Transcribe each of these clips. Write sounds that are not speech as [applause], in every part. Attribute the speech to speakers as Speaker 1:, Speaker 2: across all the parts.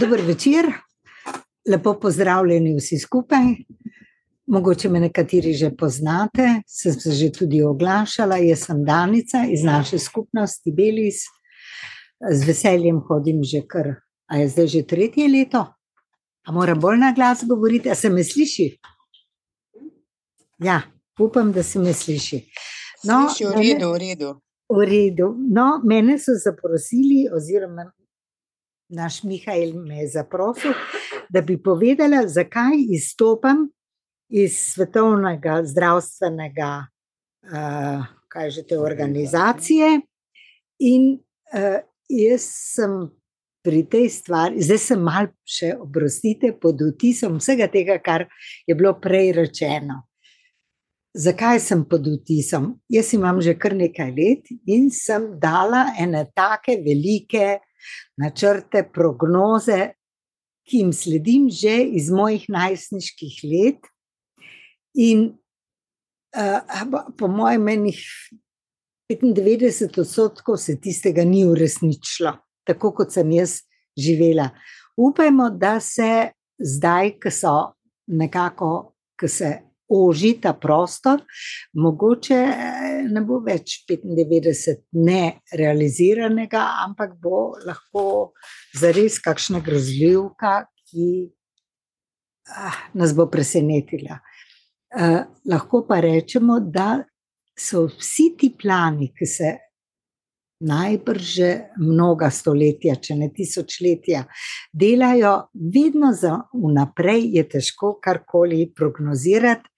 Speaker 1: Dober večer, lepo pozdravljeni vsi skupaj. Mogoče me nekateri že poznate, sem se že tudi oglašala. Jaz sem Danica iz naše skupnosti Belis. Z veseljem hodim že kar, a je zdaj že tretje leto? A moram bolj na glas govoriti, a se me sliši? Ja, upam, da se me sliši.
Speaker 2: No, sliši v redu, v redu.
Speaker 1: V redu. No, mene so zaprosili, oziroma naš Mihajl me je zaprosil, da bi povedala, zakaj izstopam iz svetovnega zdravstvenega, uh, kaj že te organizacije. In uh, jaz sem pri tej stvari, zdaj sem mal še oprostite pod vtisom vsega tega, kar je bilo prej rečeno. Zakaj sem pod vtisom? Jaz imam že kar nekaj let in sem dala ene take velike načrte, prognoze, ki jim sledim že iz mojih najstniških let. In uh, po mojem mnenju, 95 odstotkov se tistega ni uresničilo, tako kot sem jaz živela. Upajmo, da se zdaj, ko so nekako, ko se oži ta prostor, mogoče eh, ne bo več 95 nerealiziranega, ampak bo lahko zares kakšna grozljivka, ki ah, nas bo presenetila. Uh, lahko pa rečemo, da so vsi ti plani, ki se najbrž že mnoga stoletja, če ne tisočletja, delajo vedno za vnaprej, je težko karkoli prognozirati,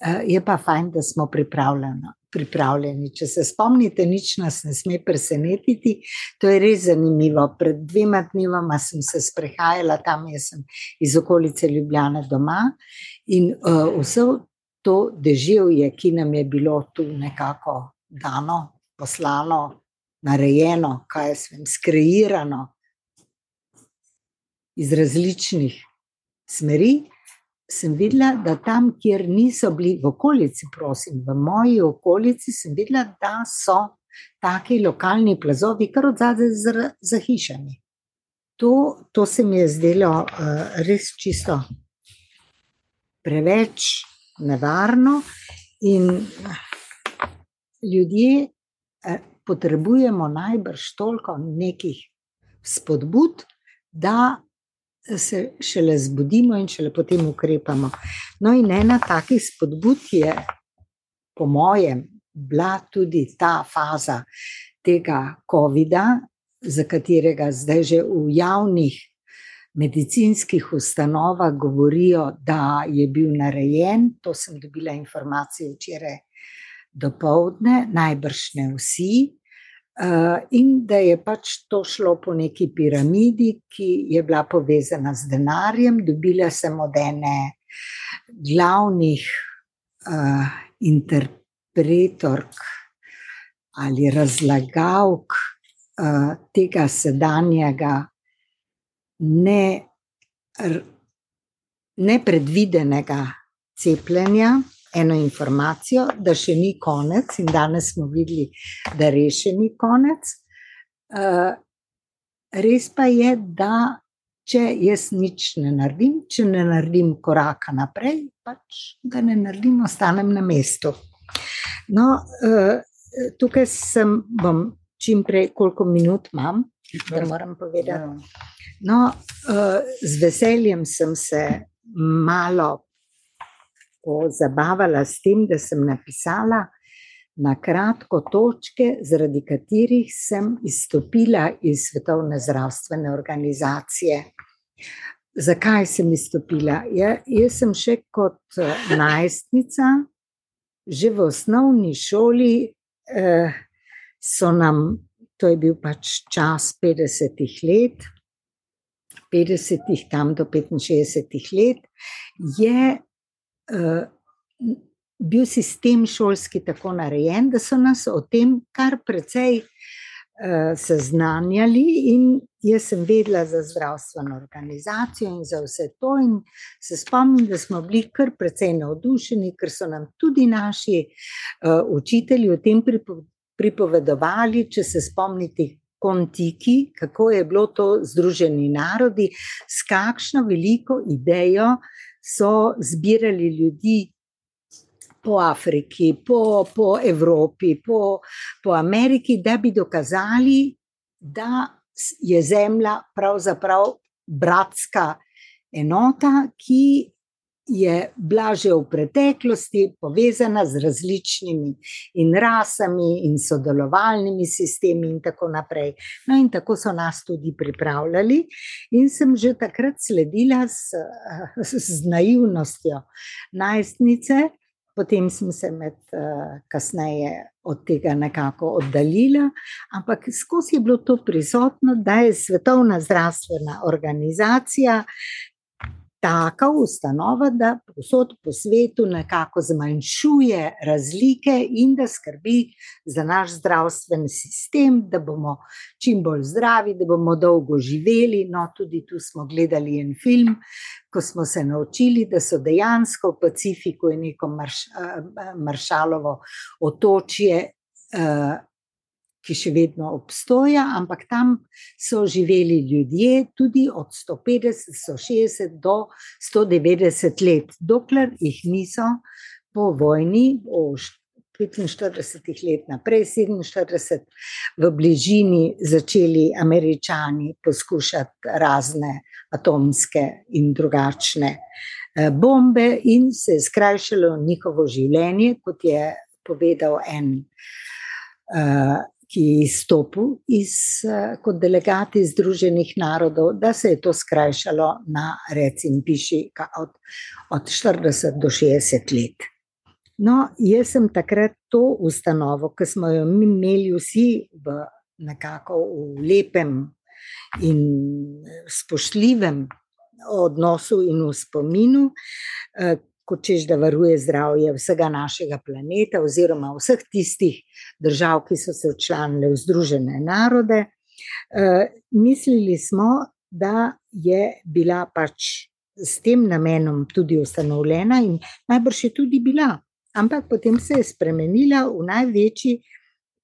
Speaker 1: eh, je pa fajn, da smo pripravljeni. Pripravljeni. Če se spomnite, nič nas ne sme presenetiti. To je res zanimivo. Pred dvema dnevoma sem se sprehajala tam, jaz sem iz okolice Ljubljana doma in uh, vse to deževje, ki nam je bilo tu nekako dano, poslano, narejeno, kaj je svem, skreirano iz različnih smeri, sem videla, da tam, kjer niso bili v okolici, prosim, v moji okolici, sem videla, da so taki lokalni plazovi, kar od zadaj za, za hišami. To, to se mi je zdelo uh, res čisto preveč nevarno, in ljudje. Uh, potrebujemo najbrž toliko nekih spodbud, da se šele zbudimo in šele potem ukrepamo. No, in ena takih spodbud je, po mojem, bila tudi ta faza tega COVID-a, za katerega zdaj že v javnih medicinskih ustanovah govorijo, da je bil narejen. To sem dobila informacije včeraj do povdne, najbrž ne vsi. Uh, in da je pač to šlo po neki piramidi, ki je bila povezana z denarjem, dobila sem od ene glavnih uh, interpretork ali razlagalk uh, tega sedanjega ne, nepredvidenega cepljenja eno informacijo, da še ni konec, in danes smo videli, da res še ni konec. Uh, res pa je, da če jaz nič ne naredim, če ne naredim koraka naprej, pač ga ne naredim, ostanem na mestu. No, uh, tukaj sem, bom čim prej, koliko minut imam, da moram povedati. No, uh, z veseljem sem se malo zabavala s tem, da sem napisala na kratko točke, zaradi katerih sem izstopila iz Svetovne zdravstvene organizacije. Zakaj sem izstopila? Ja, jaz sem še kot eh, najstnica, že v osnovni šoli, eh, so nam, to je bil pač čas 50-ih let, 50-ih tam do 65-ih let, je bil sistem šolski tako narejen, da so nas o tem kar precej uh, seznanjali, in jaz sem vedela za zdravstveno organizacijo in za vse to. In se spomnim, da smo bili kar precej navdušeni, ker so nam tudi naši uh, učitelji o tem pripovedovali, če se spomnite. kontiki, kako je bilo to Združeni narodi, s kakšno veliko idejo so zbirali ljudi po Afriki, po, po Evropi, po, po Ameriki, da bi dokazali, da je Zemlja pravzaprav bratska enota, ki je bila že v preteklosti povezana z različnimi in rasami, in sodelovalnimi sistemi, in tako naprej. No, in tako so nas tudi pripravljali, in sem že takrat sledila s, [laughs] s naivnostjo najstnice, potem sem se med kasneje. Od tega nekako oddaljila, ampak skozi je bilo to prisotno, da je Svetovna zdravstvena organizacija taka ustanova, da posod po svetu nekako zmanjšuje razlike in da skrbi za naš zdravstveni sistem, da bomo čim bolj zdravi, da bomo dolgo živeli. No, tudi tu smo gledali en film, ko smo se naučili, da so dejansko v Pacifiku neko marš, maršalovo otočje. Ki še vedno obstoja, ampak tam so živeli ljudje, tudi od 150, 160 do 190 let, dokler jih niso po vojni, o 45 let naprej, 47, v bližini začeli Američani poskušati razne atomske in drugačne bombe, in se je skrajšalo njihovo življenje, kot je povedal en ki je izstopil iz, kot delegat iz Združenih narodov, da se je to skrajšalo na, recimo, piši, od, od 40 do 60 let. No, jaz sem takrat to ustanovo, ki smo jo mi imeli vsi v nekako v lepem in spoštljivem odnosu in v spominu, kot češ, da varuje zdravje vsega našega planeta, oziroma vseh tistih držav, ki so se včlanile v Združene narode. Mislili smo, da je bila pač s tem namenom tudi ustanovljena, in najbrž je tudi bila, ampak potem se je spremenila v največji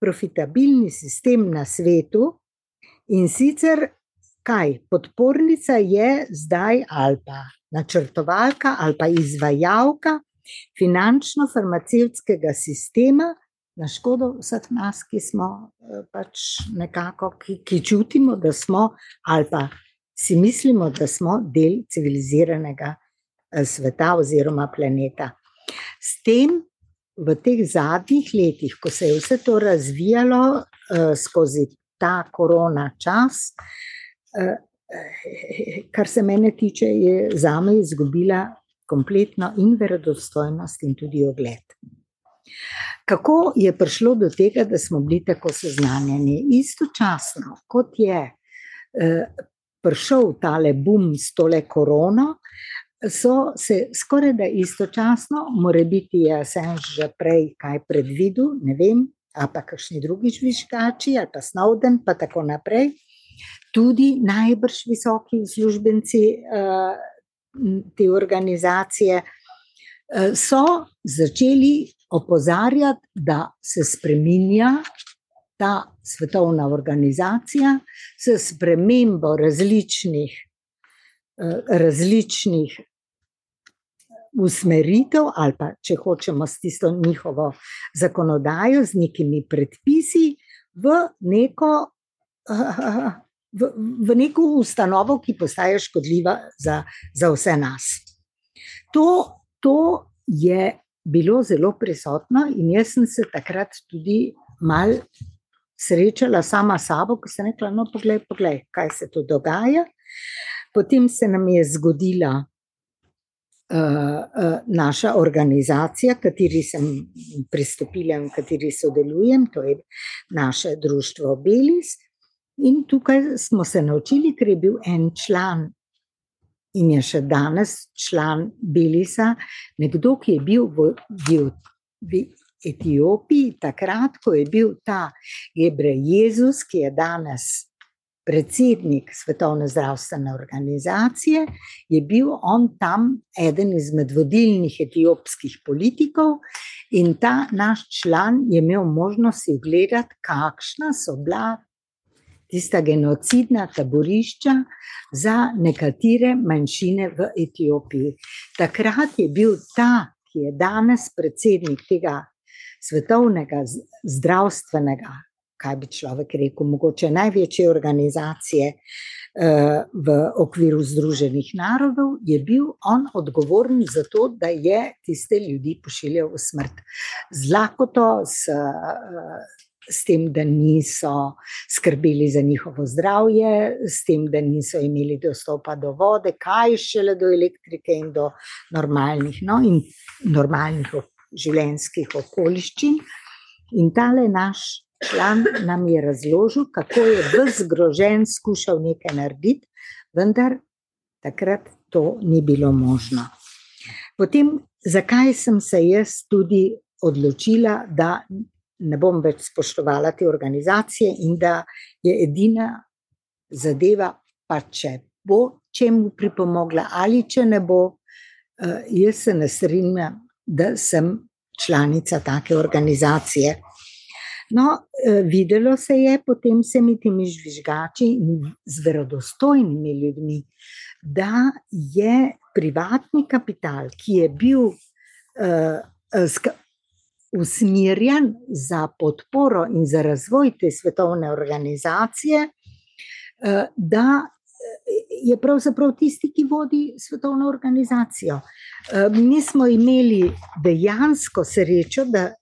Speaker 1: profitabilni sistem na svetu, in sicer kaj? Podpornica je zdaj ali pa načrtovalka ali pa izvajalka finančno-farmacevtskega sistema na škodo vseh nas, ki smo pač nekako, ki, ki čutimo, da smo, ali pa si mislimo, da smo del civiliziranega sveta oziroma planeta. S tem v teh zadnjih letih, ko se je vse to razvijalo skozi ta korona čas, kar se mene tiče, je zame izgubila kompletno in verodostojnost in tudi ugled. Kako je prišlo do tega, da smo bili tako seznanjeni? Istočasno, kot je prišel tale bum s tole korono, so se skorajda istočasno, morebiti je Assange že prej kaj predvidel, ne vem, ali pa kakšni drugi žvižgači, ali pa Snowden, pa tako naprej, tudi najbrž visoki uslužbenci te organizacije, so začeli opozarjati, da se spreminja ta svetovna organizacija s spremembo različnih, različnih usmeritev, ali pa če hočemo s tisto njihovo zakonodajo, z nekimi predpisi, v neko [laughs] v, v neko ustanovo, ki postaja škodljiva za, za vse nas. To, to je bilo zelo prisotno, in jaz sem se takrat tudi malo srečala sama sabo, ko sem rekla: No, poglej, poglej, kaj se tu dogaja. Potem se nam je zgodila. Naša organizacija, kateri sem pristopila in kateri sodelujem, to je naše društvo Belis, In tukaj smo se naučili, ker je bil en član in je še danes član Belisa, nekdo, ki je bil v, bil v Etiopiji, takrat, ko je bil ta Gebrejezus, ki je danes predsednik Svetovne zdravstvene organizacije, je bil on tam eden izmed vodilnih etiopskih politikov, in ta naš član je imel možnost ogledati, kakšna so bila tista genocidna taborišča za nekatere manjšine v Etiopiji. Takrat je bil ta, ki je danes predsednik tega svetovnega zdravstvenega, kaj bi človek rekel, mogoče največje organizacije. V okviru Združenih narodov je bil on odgovoren za to, da je tiste ljudi pošiljal v smrt. Z lakoto, s, s tem, da niso skrbeli za njihovo zdravje, s tem, da niso imeli dostopa do vode, kaj šele do elektrike in do normalnih, no, in normalnih življenjskih okoliščin. In tale naš član nam je razložil, kako je vzgrožen skušal nekaj narediti, vendar takrat to ni bilo možno. Potem, zakaj sem se jaz tudi odločila, da ne bom več spoštovala te organizacije in da je edina zadeva, pa če bo čemu pripomogla ali če ne bo, jaz se ne strinjam, da sem članica take organizacije. No, videlo se je potem s temi žvižgači in z verodostojnimi ljudmi, da je privatni kapital, ki je bil usmerjen za podporo in za razvoj te svetovne organizacije, da je pravzaprav tisti, ki vodi svetovno organizacijo. Mi smo imeli dejansko srečo, da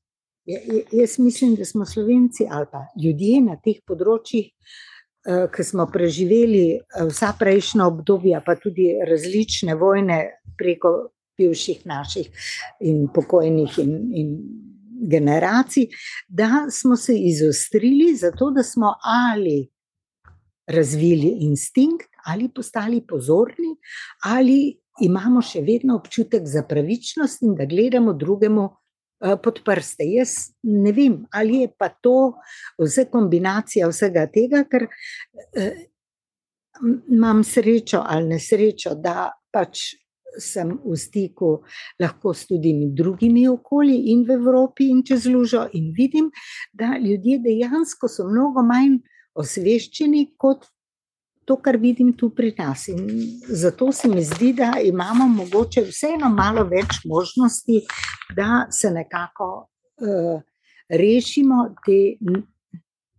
Speaker 1: jaz mislim, da smo Slovenci ali pa ljudje na teh področjih, ki smo preživeli vsa prejšnja obdobja, pa tudi različne vojne preko bivših naših in pokojnih in, in generacij, da smo se izostrili zato, da smo ali razvili instinkt ali postali pozorni, ali imamo še vedno občutek za pravičnost in da gledamo drugemu pod prste. Jaz ne vem, ali je pa to vse kombinacija vsega tega, ker imam srečo ali nesrečo, da pač sem v stiku lahko s tudi drugimi okolji in v Evropi in čez lužo in vidim, da ljudje dejansko so mnogo manj osveščeni kot to, kar vidim tu pri nas. In zato se mi zdi, da imamo mogoče vseeno malo več možnosti, da se nekako rešimo te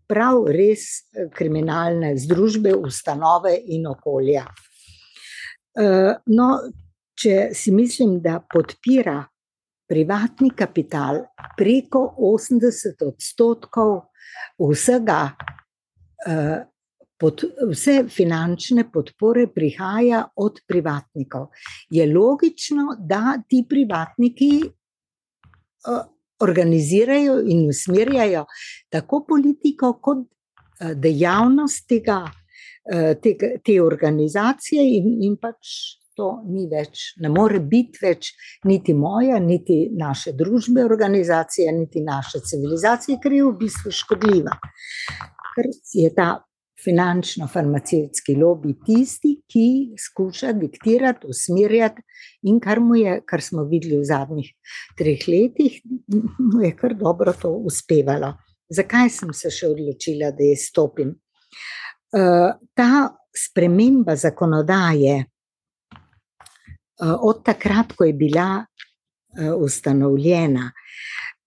Speaker 1: prav res kriminalne združbe, ustanove in okolja. No, če si mislim, da podpira privatni kapital preko osemdeset odstotkov vsega, vse finančne podpore prihaja od privatnikov, je logično, da ti privatniki organizirajo in usmerjajo tako politiko kot dejavnost tega, te organizacije in, in pač to ni več, ne more biti več niti moja niti naše družbe organizacija niti naše civilizacije, ker je v bistvu škodljiva. Ker je ta finančno-farmacevtski lobi tisti, ki skuša diktirati, usmerjati, in kar je, kar smo videli v zadnjih treh letih, mu je kar dobro to uspevalo. Zakaj sem se še odločila, da izstopim? ta sprememba zakonodaje, od takrat, ko je bila ustanovljena,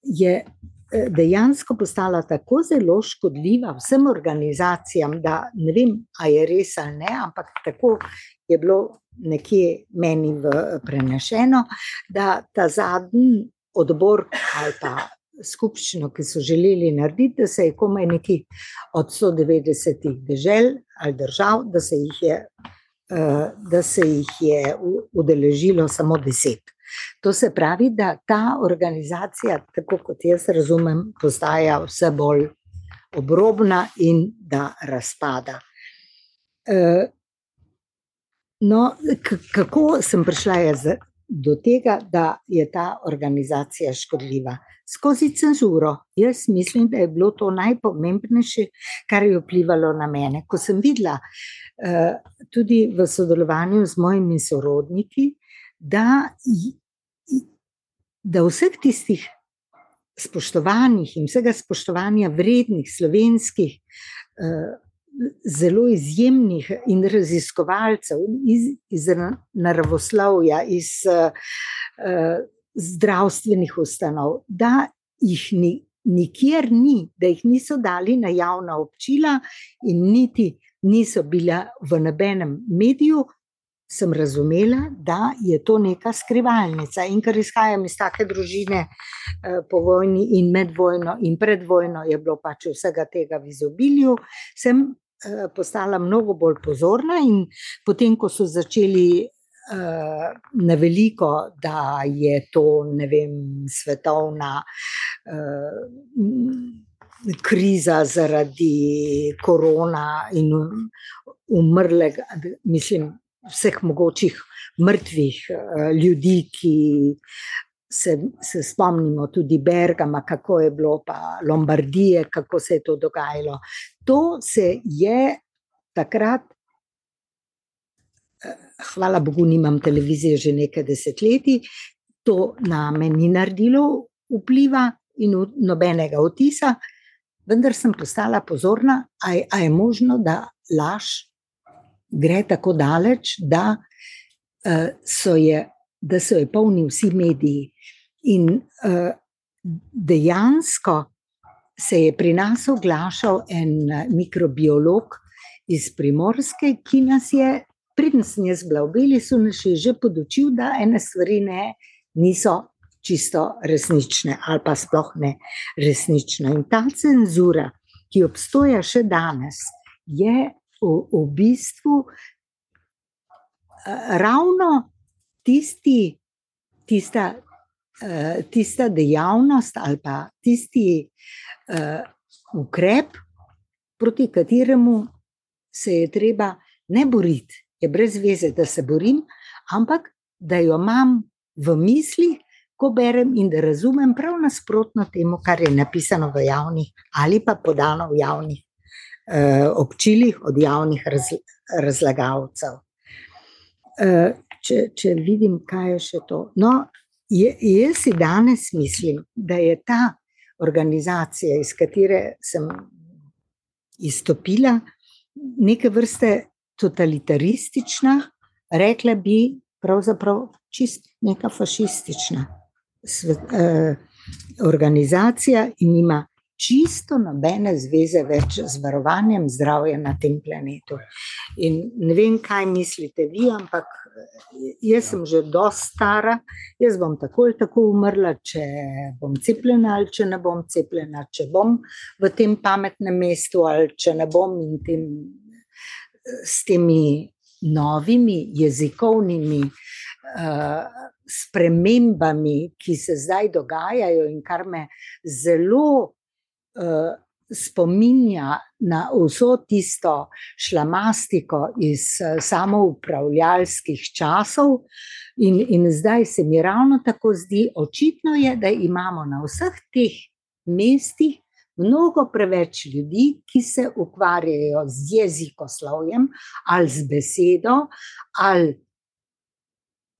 Speaker 1: je dejansko postala tako zelo škodljiva vsem organizacijam, da ne vem, a je res ali ne, ampak tako je bilo nekje meni prenešeno, da ta zadnji odbor ali pa skupščino, ki so želeli narediti, da se je komaj nekih od sto devetdesetih dežel ali držav, da se jih je, da se jih je udeležilo samo deset. To se pravi, da ta organizacija, tako kot jaz razumem, postaja vse bolj obrobna in da razpada. no, kako sem prišla jaz do tega, da je ta organizacija škodljiva? Skozi cenzuro. Jaz mislim, da je bilo to najpomembnejše, kar je vplivalo na mene, ko sem videla, tudi v sodelovanju z mojimi sorodniki, da da vseh tistih spoštovanih in vsega spoštovanja vrednih slovenskih zelo izjemnih in raziskovalcev iz, iz naravoslovja, iz uh, zdravstvenih ustanov, da jih ni, nikjer ni, da jih niso dali na javna občila in niti niso bila v nobenem mediju. Sem razumela, da je to neka skrivalnica. In ker izhajam iz take družine po vojni in med vojno in pred vojno, je bilo pač vsega tega v izobilju, sem postala mnogo bolj pozorna. In potem, ko so začeli uh, na veliko, da je to vem, svetovna uh, kriza zaradi korona in umrlega, mislim, vseh mogočih mrtvih uh, ljudi, ki. Se, se spomnimo tudi Bergama, kako je bilo, pa Lombardije, kako se je to dogajalo. To se je takrat hvala Bogu, nimam televizije že nekaj desetletij, to na me ni naredilo vpliva in nobenega otisa, vendar sem postala pozorna, a je možno, da laž gre tako daleč, da eh, so je, da so je polni vsi mediji. In eh, dejansko se je pri nas oglašal en eh, mikrobiolog iz Primorske, ki nas je Preden sem jaz bila v Beli, so nas že podočil, da ene stvari ne, niso čisto resnične, ali pa sploh ne resnične. In ta cenzura, ki obstoja še danes, je v, v bistvu uh, ravno tisti, tista, uh, tista dejavnost ali pa tisti uh, ukrep, proti kateremu se je treba ne boriti je brez veze, da se borim, ampak da jo imam v mislih, ko berem in da razumem prav nasprotno temu, kar je napisano v javnih ali pa podano v javnih eh, občilih od javnih raz, razlagalcev. Eh, če, če vidim, kaj je še to. No, je, jaz si danes mislim, da je ta organizacija, iz katere sem izstopila, neke vrste totalitaristična, rekla bi, pravzaprav čist neka fašistična svet, eh, organizacija in ima čisto nobene zveze več z varovanjem zdravja na tem planetu. In ne vem, kaj mislite vi, ampak eh, jaz sem že dosta stara, jaz bom tako ali tako umrla, če bom cepljena ali če ne bom cepljena, če bom v tem pametnem mestu ali če ne bom in tem s temi novimi jezikovnimi uh, spremembami, ki se zdaj dogajajo in kar me zelo spominja na vso tisto šlamastiko iz uh, samoupravljalskih časov. In, in zdaj se mi ravno tako zdi, očitno je, da imamo na vseh teh mestih mnogo preveč ljudi, ki se ukvarjajo z jezikoslovjem ali z besedo ali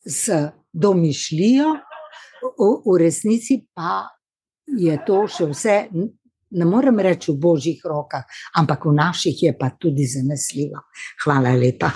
Speaker 1: z domišljijo, v, v resnici pa je to še vse. Ne morem reči v božjih rokah, ampak v naših je pa tudi zanesljivo. Hvala lepa.